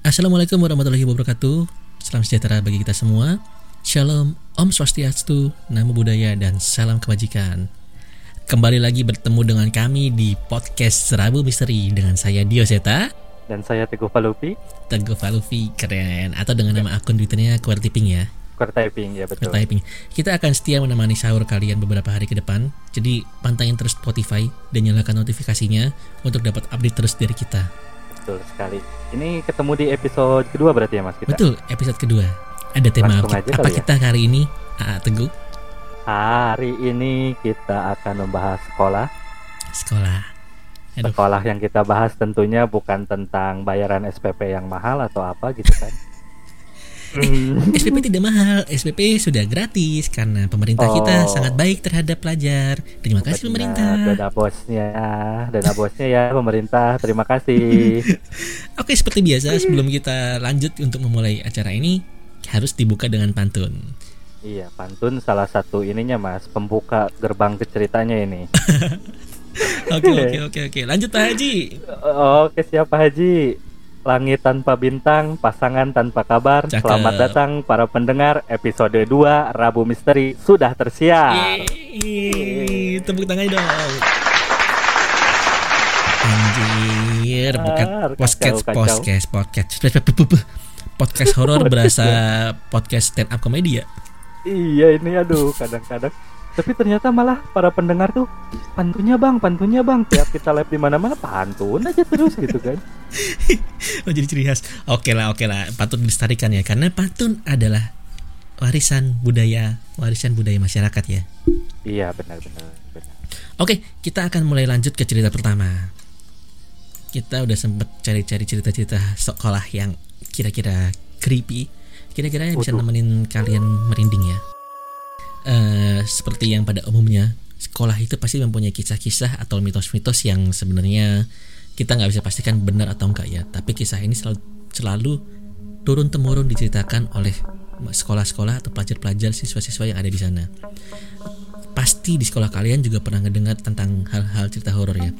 Assalamualaikum warahmatullahi wabarakatuh. Salam sejahtera bagi kita semua. Shalom, Om Swastiastu, Namo Buddhaya, dan salam kebajikan. Kembali lagi bertemu dengan kami di podcast Rabu Misteri dengan saya Dio Seta dan saya Teguh Palupi. Teguh Palupi keren atau dengan nama akun Twitternya Kuartiping ya. Kuartiping ya betul. Kuartiping. Kita akan setia menemani sahur kalian beberapa hari ke depan. Jadi pantengin terus Spotify dan nyalakan notifikasinya untuk dapat update terus dari kita. Betul sekali. Ini ketemu di episode kedua berarti ya Mas kita. Betul, episode kedua. Ada tema Langsung apa kali ya. kita hari ini? Ah, Teguh, Hari ini kita akan membahas sekolah. sekolah. Aduh, Sekolah yang kita bahas tentunya bukan tentang bayaran SPP yang mahal atau apa gitu kan. Hmm, SPP tidak mahal, SPP sudah gratis karena pemerintah kita Oh. sangat baik terhadap pelajar. Terima kasih benar. pemerintah. Dana bosnya, dana bosnya ya pemerintah. Terima kasih. Oke, seperti biasa sebelum kita lanjut untuk memulai acara ini harus dibuka dengan pantun. iya, pantun salah satu ininya Mas, pembuka gerbang ke ceritanya ini. Oke, oke, oke, oke. Lanjut Pak Haji. Oke siapa Haji Langit tanpa bintang, pasangan tanpa kabar Cakep. Selamat datang para pendengar Episode 2 Rabu Misteri Sudah tersiar Yeay, tepuk tangannya dong. Anjir, bukan podcast, podcast, podcast, podcast horor berasa podcast stand up komedi ya. Iya ini aduh kadang-kadang Tapi ternyata malah para pendengar tuh Pantunnya bang, pantunnya bang Tiap kita live di mana mana pantun aja terus gitu kan Oh jadi ciri khas. Oke lah, oke lah. Patut dilestarikan ya, karena pantun adalah warisan budaya, warisan budaya masyarakat ya. Iya benar-benar benar. Oke, kita akan mulai lanjut ke cerita pertama. Kita udah sempet cari-cari cerita-cerita sekolah yang kira-kira creepy. Kira-kira yang bisa nemenin kalian merinding ya. Eh, seperti yang pada umumnya, sekolah itu pasti mempunyai kisah-kisah atau mitos-mitos yang sebenarnya kita nggak bisa pastikan benar atau enggak ya. Tapi kisah ini selalu selalu turun temurun diceritakan oleh sekolah-sekolah atau pelajar-pelajar siswa-siswa yang ada di sana pasti di sekolah kalian juga pernah ngedengar tentang hal-hal cerita horor ya.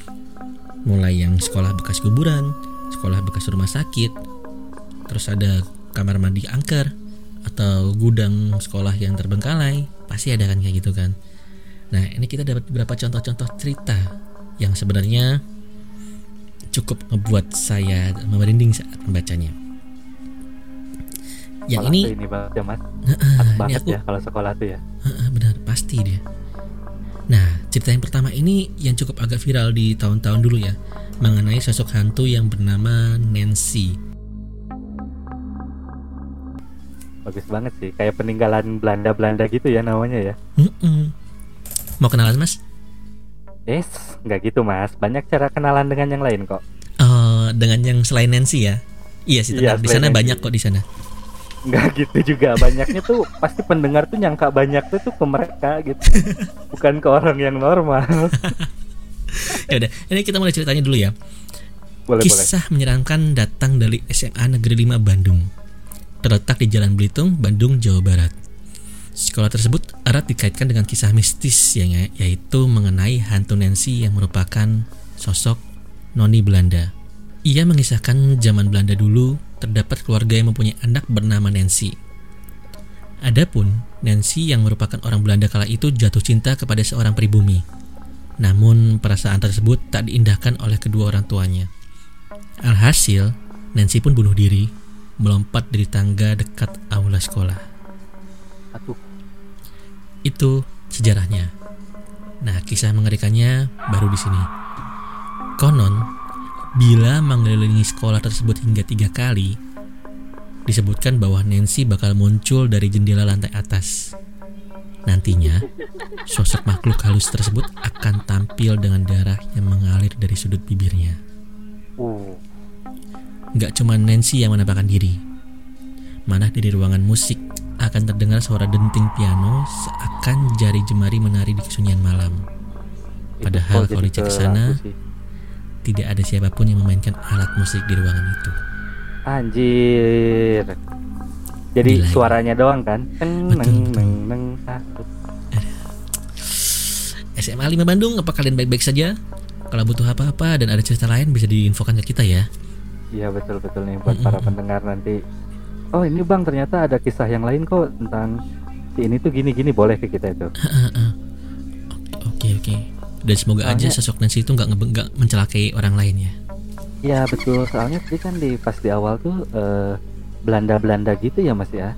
Mulai yang sekolah bekas kuburan, sekolah bekas rumah sakit, terus ada kamar mandi angker atau gudang sekolah yang terbengkalai, pasti ada kan kayak gitu kan. Nah, ini kita dapat beberapa contoh-contoh cerita yang sebenarnya cukup ngebuat saya merinding saat membacanya. Yang Sekolah ini ini banget ya mas Heeh, Khas ini banget aku ya kalau sekolah tuh ya Heeh, benar, pasti dia. Nah, cerita yang pertama ini yang cukup agak viral di tahun-tahun dulu ya, mengenai sosok hantu yang bernama Nancy. Bagus banget sih Kayak peninggalan Belanda-Belanda gitu ya namanya ya Mm-mm. Mau kenalan mas? Yes, nggak gitu mas. Banyak cara kenalan dengan yang lain kok. Eh, dengan yang selain Nancy ya? Iya sih, Iya, di sana Nancy. banyak kok di sana. Nggak gitu juga. Banyaknya tuh pasti pendengar tuh nyangka banyak tuh tuh ke mereka gitu. Bukan ke orang yang normal. Ya udah, ini kita mulai ceritanya dulu ya. boleh boleh. Kisah menyeramkan datang dari SMA Negeri 5 Bandung. Terletak di Jalan Belitung, Bandung, Jawa Barat. Sekolah tersebut erat dikaitkan dengan kisah mistis yang yaitu mengenai hantu Nancy yang merupakan sosok noni Belanda. Ia mengisahkan zaman Belanda dulu terdapat keluarga yang mempunyai anak bernama Nancy. Adapun Nancy yang merupakan orang Belanda kala itu jatuh cinta kepada seorang pribumi. Namun perasaan tersebut tak diindahkan oleh kedua orang tuanya. Alhasil, Nancy pun bunuh diri, melompat dari tangga dekat aula sekolah. Itu sejarahnya. Nah, kisah mengerikannya baru di sini. Konon, bila mengelilingi sekolah tersebut hingga tiga kali, disebutkan bahwa Nancy bakal muncul dari jendela lantai atas. Nantinya, sosok makhluk halus tersebut akan tampil dengan darah yang mengalir dari sudut bibirnya. uh, Nggak cuma Nancy yang menampakkan diri. Mana dari ruangan musik akan terdengar suara denting piano seakan jari jemari menari di kesunyian malam. Padahal kalau dicek ke sana, tidak ada siapa pun yang memainkan alat musik di ruangan itu. Anjir. Jadi Gila, suaranya doang kan? Neng, neng, neng. SMA 5 Bandung, apa kalian baik-baik saja? Kalau butuh apa-apa dan ada cerita lain bisa diinfokan ke kita ya. Iya betul betul nih buat para pendengar nanti. Oh ini bang ternyata ada kisah yang lain kok tentang si ini tuh gini gini boleh ke kita itu. Oke oke. Dan semoga aja Soalnya- sosok Nancy itu nggak nggak mencelakai orang lain ya. Iya betul soalnya tadi kan di pas di awal tuh eh, Belanda Belanda gitu ya mas ya.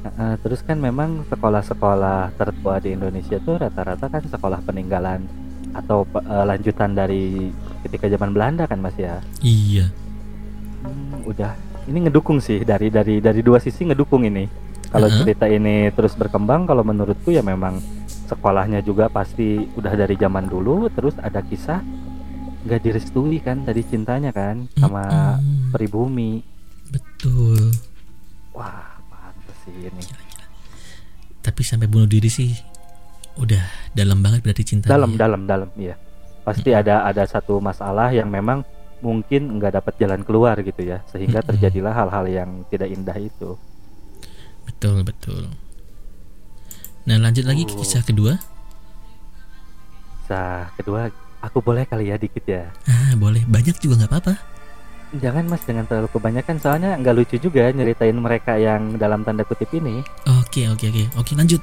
Eh, terus kan memang sekolah-sekolah tertua di Indonesia tuh rata-rata kan sekolah peninggalan atau eh, lanjutan dari ketika zaman Belanda kan mas ya. Iya. Hmm, udah ini ngedukung sih dari dari dari dua sisi ngedukung ini kalau Uh-huh. cerita ini terus berkembang kalau menurutku ya memang sekolahnya juga pasti udah dari zaman dulu terus ada kisah nggak direstui kan tadi cintanya kan sama Mm-mm. pribumi Betul. wah pantes sih ini Tapi sampai bunuh diri sih udah dalam banget berarti cintanya. dalam dalam dalam iya pasti ada ada satu masalah yang memang mungkin nggak dapat jalan keluar gitu ya sehingga terjadilah hal-hal yang tidak indah itu Betul betul. Nah lanjut lagi ke Oh. kisah kedua. Nah, kedua aku boleh kali ya dikit ya Ah boleh. Banyak juga nggak apa-apa. Jangan mas, jangan terlalu kebanyakan soalnya nggak lucu juga nyeritain mereka yang dalam tanda kutip ini. Oke oke oke oke lanjut.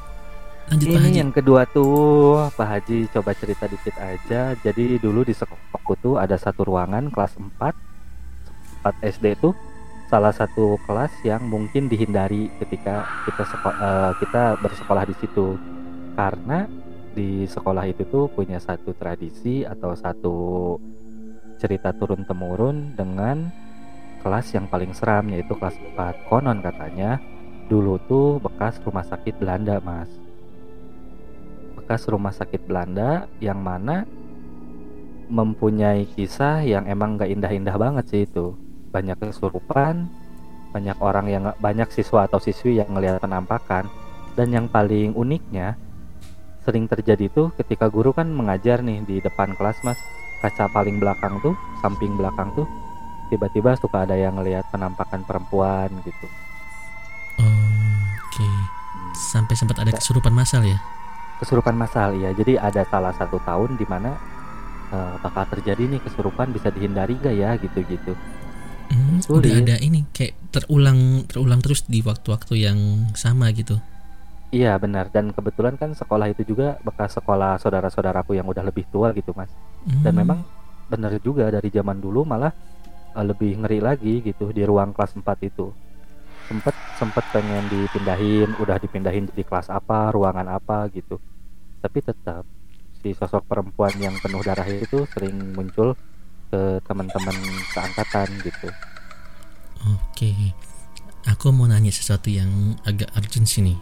Lanjut Pak Ini Haji. yang kedua tuh Pak Haji coba cerita dikit aja. Jadi dulu di sekolahku tuh ada satu ruangan kelas 4 4 SD tuh salah satu kelas yang mungkin dihindari ketika kita eh, kita bersekolah di situ karena di sekolah itu tuh punya satu tradisi atau satu cerita turun temurun dengan kelas yang paling seram yaitu kelas 4 konon katanya dulu tuh bekas rumah sakit Belanda mas bekas rumah sakit Belanda yang mana mempunyai kisah yang emang nggak indah-indah banget sih itu banyak kesurupan banyak orang yang banyak siswa atau siswi yang ngelihat penampakan dan yang paling uniknya sering terjadi tuh ketika guru kan mengajar nih di depan kelas mas kaca paling belakang tuh samping belakang tuh tiba-tiba suka ada yang ngelihat penampakan perempuan gitu Oke. Hmm. Sampai sempat ada kesurupan masal ya. Kesurupan massal ya jadi ada salah satu tahun di mana eh, bakal terjadi nih kesurupan bisa dihindari gak ya gitu-gitu Hmm, Sulit. udah ada ini kayak terulang terulang terus di waktu-waktu yang sama gitu. iya benar dan kebetulan kan sekolah itu juga bekas sekolah saudara-saudaraku yang udah lebih tua gitu mas dan Hmm. memang benar juga dari zaman dulu malah eh, lebih ngeri lagi gitu di ruang kelas 4 itu sempet sempet pengen dipindahin udah dipindahin di kelas apa ruangan apa gitu tapi tetap si sosok perempuan yang penuh darah itu sering muncul ke teman-teman seangkatan gitu Oke. Aku mau nanya sesuatu yang agak urgent sini.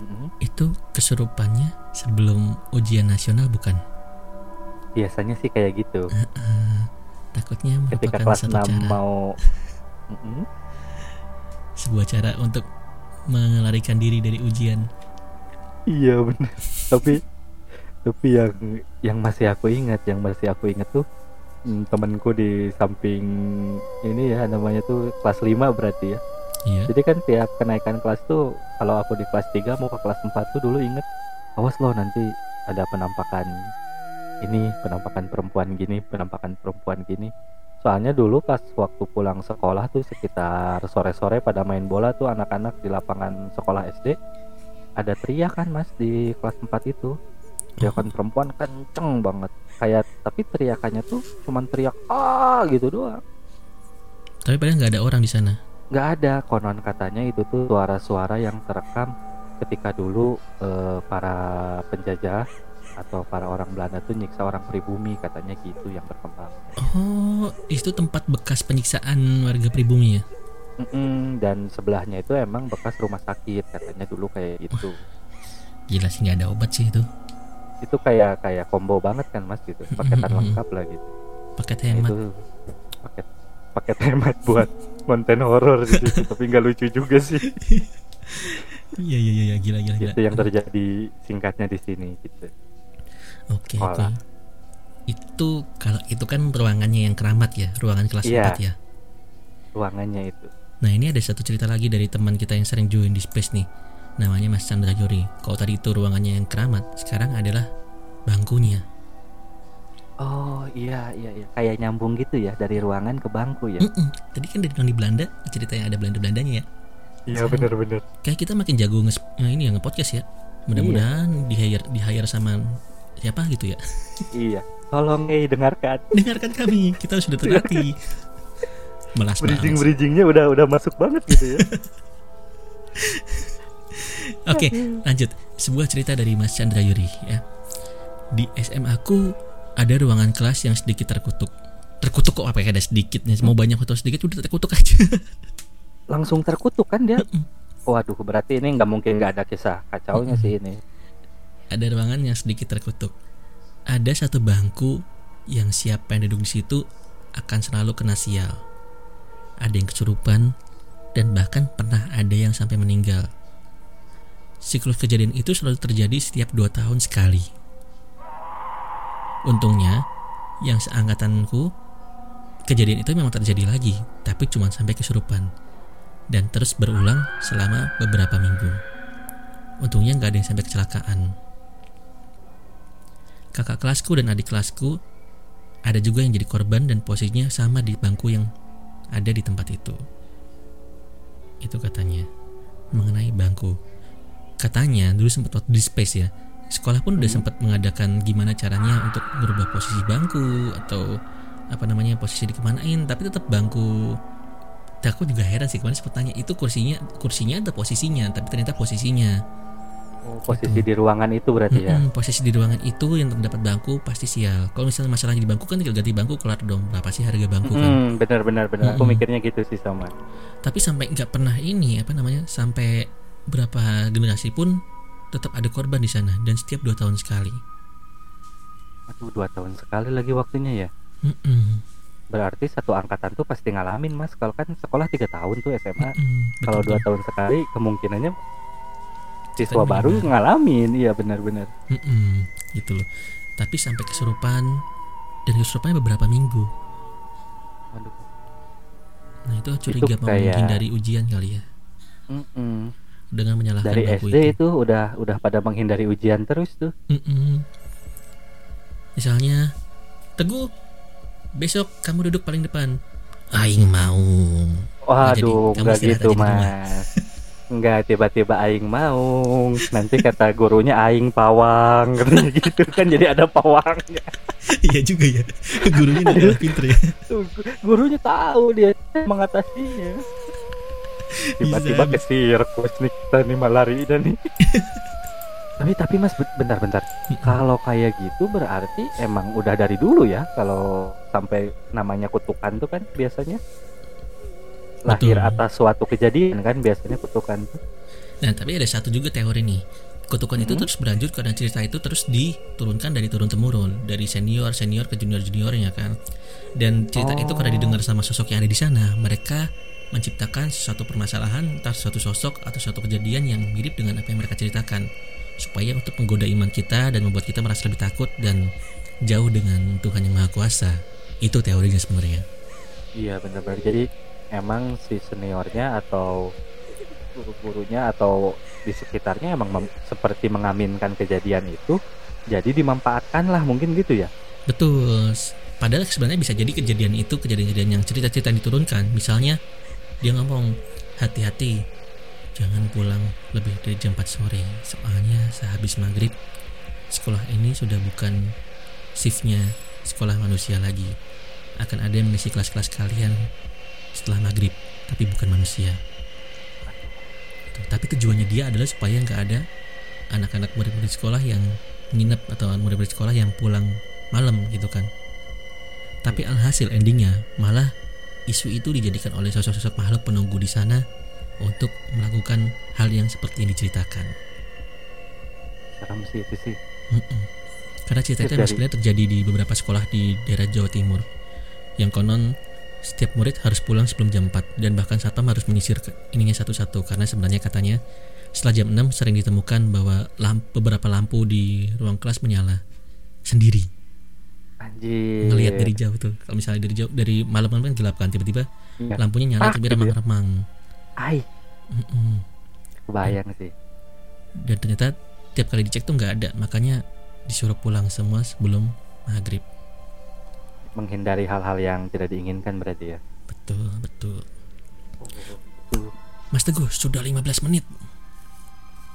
Mhm. Itu kesurupannya sebelum ujian nasional bukan? biasanya sih kayak gitu Eh, takutnya ketika kelas satu 6 cara mau. sebuah cara untuk melarikan diri dari ujian. Iya bener. tapi tapi yang yang masih aku ingat, yang masih aku ingat tuh hmm, temenku di samping ini ya namanya tuh kelas 5 berarti ya. Iya. Jadi kan tiap kenaikan kelas tuh kalau aku di kelas 3 mau ke kelas 4 tuh dulu inget awas loh nanti ada penampakan ini, penampakan perempuan gini, penampakan perempuan gini. Soalnya dulu pas waktu pulang sekolah tuh sekitar sore-sore pada main bola tuh anak-anak di lapangan sekolah SD ada teriakan mas di kelas 4 itu. Teriakan perempuan kenceng banget. Kayak tapi teriakannya tuh cuman teriak ah! gitu doang. Tapi padahal nggak ada orang di sana. nggak ada. Konon katanya itu tuh suara-suara yang terekam ketika dulu eh, para penjajah atau para orang Belanda tuh nyiksa orang pribumi katanya gitu yang berkembang Oh, itu tempat bekas penyiksaan warga pribumi ya? Mm-mm, dan sebelahnya itu emang bekas rumah sakit katanya dulu kayak gitu Gila sih nggak ada obat sih itu. itu kayak kayak combo banget kan mas gitu paketan Mm-mm. lengkap lah gitu Paket Nah, hemat. itu paket paket hemat buat konten horor di situ tapi nggak lucu juga sih Iya iya iya gila gila gila. itu yang terjadi singkatnya di sini gitu Oke oke. sekolah. Itu kalau itu kan ruangannya yang keramat ya, ruangan kelas Iya. 4 ya. ruangannya itu Nah ini ada satu cerita lagi dari teman kita yang sering join di space nih Namanya Mas Chandra Jori Kalau tadi itu ruangannya yang keramat Sekarang adalah bangkunya Oh iya iya iya kayak nyambung gitu ya dari ruangan ke bangku ya. Mm-mm. Tadi kan dari di Belanda cerita yang ada Belanda Belandanya ya. Iya benar-benar. Kayak kita makin jago nge ini ya nge-podcast ya. Mudah-mudahan di hire di hire sama siapa gitu ya. Iya. Tolong eh dengarkan. Dengarkan kami, kita sudah terlatih. Melas Bridging bridgingnya udah udah masuk banget gitu ya. Oke, lanjut. Sebuah cerita dari Mas Chandra Yuri ya. Di SMA aku ada ruangan kelas yang sedikit terkutuk. Terkutuk kok apa ya ada sedikitnya? Mau banyak atau sedikit udah terkutuk aja. Langsung terkutuk kan dia. Waduh berarti ini nggak mungkin nggak ada kisah kacaunya sih ini. Ada ruangan yang sedikit terkutuk. Ada satu bangku yang siapa yang duduk di situ akan selalu kena sial. Ada yang kesurupan dan bahkan pernah ada yang sampai meninggal. Siklus kejadian itu selalu terjadi setiap dua tahun sekali. Untungnya, yang seangkatanku, kejadian itu memang terjadi lagi, tapi cuma sampai kesurupan. Dan terus berulang selama beberapa minggu. Untungnya nggak ada yang sampai kecelakaan. Kakak kelasku dan adik kelasku ada juga yang jadi korban dan posisinya sama di bangku yang ada di tempat itu. Itu katanya mengenai bangku. Katanya dulu sempat waktu di space ya. Sekolah pun udah sempat mengadakan gimana caranya untuk merubah posisi bangku atau apa namanya posisi dikemanain tapi tetap bangku aku juga heran sih kemarin sempat tanya itu kursinya kursinya ada posisinya tapi ternyata posisinya Oh, posisi di ruangan itu berarti ya. Mm-mm, posisi di ruangan itu yang terdapat bangku pasti sial. Kalau misalnya masalahnya di bangku kan tinggal ganti bangku kelar dong. Berapa sih harga bangku kan? Hmm, benar benar benar. Aku Mm-mm. mikirnya gitu sih sama. Tapi sampai nggak pernah ini apa namanya sampai berapa generasi pun tetap ada korban di sana dan setiap dua tahun sekali. Aduh dua tahun sekali lagi waktunya ya. Mm-mm, Berarti satu angkatan tuh pasti ngalamin mas. Kalau kan sekolah tiga tahun tuh SMA. mm-mm, Kalau betul, dua tahun sekali kemungkinannya siswa baru ngalamin. Iya benar-benar. Mm-mm, gitu loh. Tapi sampai kesurupan dan kesurupannya beberapa minggu. Waduh. Nah itu curiga mau kayak- menghindari ujian kali ya Mm-mm. dengan menyalahkan Dari SD itu udah udah pada menghindari ujian terus tuh. Mm-mm. Misalnya, Teguh, besok kamu duduk paling depan. Aing mau. Waduh, kamu enggak istirahat gitu mas. Enggak tiba-tiba aing mau. Nanti kata gurunya aing pawang katanya gitu kan jadi ada pawangnya. Iya juga ya. Gurunya adalah pinter ya. Gurunya tahu dia mengatasinya. Tiba-tiba ke sirkus nih kita nih malari dan nih. tapi tapi mas be- bentar-bentar. Kalau kayak gitu berarti emang udah dari dulu ya kalau sampai namanya kutukan tuh kan biasanya lahir Betul. atas suatu kejadian kan biasanya kutukan. Nah, tapi ada satu juga teori nih. Kutukan itu Mhm. terus berlanjut karena cerita itu terus diturunkan dari turun temurun dari senior senior ke junior juniornya kan. Dan cerita itu karena Oh. didengar sama sosok yang ada di sana, mereka menciptakan suatu permasalahan, entah suatu sosok atau suatu kejadian yang mirip dengan apa yang mereka ceritakan, supaya untuk menggoda iman kita dan membuat kita merasa lebih takut dan jauh dengan Tuhan yang Maha Kuasa. Itu teorinya sebenarnya. Iya benar-benar. Jadi emang si seniornya atau guru-gurunya atau di sekitarnya emang seperti mengaminkan kejadian itu, jadi dimanfaatkan lah mungkin gitu ya. Betul. Padahal sebenarnya bisa jadi kejadian itu kejadian-kejadian yang cerita-cerita diturunkan. Misalnya dia ngomong hati-hati jangan pulang lebih dari jam 4 sore soalnya sehabis maghrib sekolah ini sudah bukan shiftnya sekolah manusia lagi akan ada yang mengisi kelas-kelas kalian setelah maghrib tapi bukan manusia. Tuh, tapi tujuannya dia adalah supaya nggak ada anak-anak murid-murid sekolah yang nginep atau murid-murid sekolah yang pulang malam gitu kan. Tapi alhasil endingnya malah isu itu dijadikan oleh sosok-sosok makhluk penunggu di sana untuk melakukan hal yang seperti yang diceritakan. Serem sih itu sih. Mm-mm. karena cerita itu sebenarnya terjadi di beberapa sekolah di daerah Jawa Timur. Yang konon setiap murid harus pulang sebelum jam 4 dan bahkan satpam harus menyisir ke- ininya satu-satu karena sebenarnya katanya setelah jam 6 sering ditemukan bahwa lamp, beberapa lampu di ruang kelas menyala sendiri Anjir. ngelihat dari jauh tuh kalau misalnya dari jauh dari malam kan gelap kan tiba-tiba Iya. lampunya nyala Ah, tapi gitu ya. remang-remang Ai, Mm-mm. kebayang sih. dan ternyata tiap kali dicek tuh nggak ada makanya disuruh pulang semua sebelum maghrib menghindari hal-hal yang tidak diinginkan berarti ya. Betul, betul. Mas Teguh, sudah 15 menit.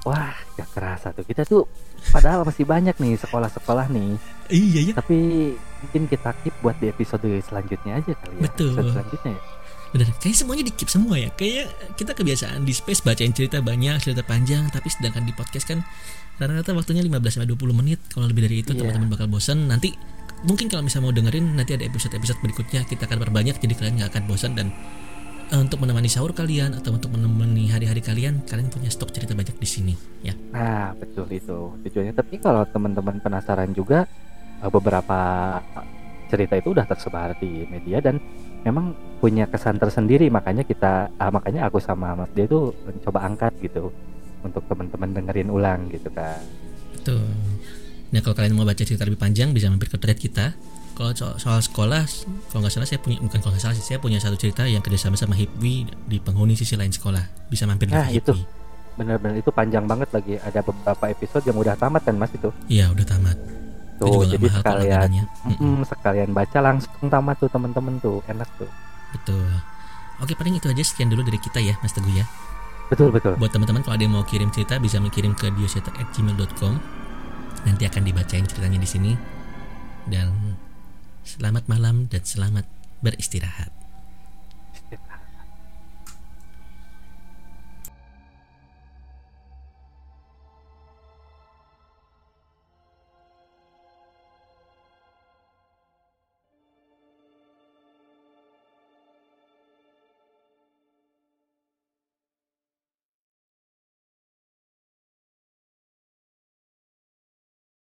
Wah, gak kerasa tuh. Kita tuh padahal masih banyak nih sekolah-sekolah nih. Iya ya, Tapi mungkin kita keep buat di episode selanjutnya aja kali ya. Betul. Episode selanjutnya ya. bener. Kayak semuanya di keep semua ya. Kayak kita kebiasaan di space bacain cerita banyak, cerita panjang, tapi sedangkan di podcast kan rata-rata waktunya 15 sampai 20 menit. Kalau lebih dari itu Iya. teman-teman bakal bosan. Nanti mungkin kalau misalnya mau dengerin nanti ada episode-episode berikutnya kita akan perbanyak jadi kalian nggak akan bosan dan eh, untuk menemani sahur kalian atau untuk menemani hari-hari kalian kalian punya stok cerita banyak di sini ya. Nah, betul itu tujuannya. Tapi kalau teman-teman penasaran juga eh, beberapa cerita itu udah tersebar di media dan memang punya kesan tersendiri makanya kita ah, makanya aku sama Mas dia itu coba angkat gitu untuk teman-teman dengerin ulang gitu kan. Betul. Nah kalau kalian mau baca cerita lebih panjang bisa mampir ke thread kita. Kalau so- soal sekolah, kalau nggak salah saya punya bukan kalau nggak salah sih, saya punya satu cerita yang kerjasama sama Hipwi di penghuni sisi lain sekolah. Bisa mampir Nah, di itu. Hipwi. Bener-bener itu panjang banget lagi ada beberapa episode yang udah tamat kan Mas itu. Iya udah tamat. Itu Tuh, juga nggak jadi mahal sekalian. Mm-mm, mm, sekalian baca langsung tamat tuh teman-teman tuh. Enak tuh. Betul. Oke paling itu aja sekian dulu dari kita ya Mas Teguh ya. Betul, betul. Buat teman-teman kalau ada yang mau kirim cerita bisa mengirim ke dioseter@gmail.com. Nanti akan dibacain ceritanya di sini. Dan selamat malam dan selamat beristirahat.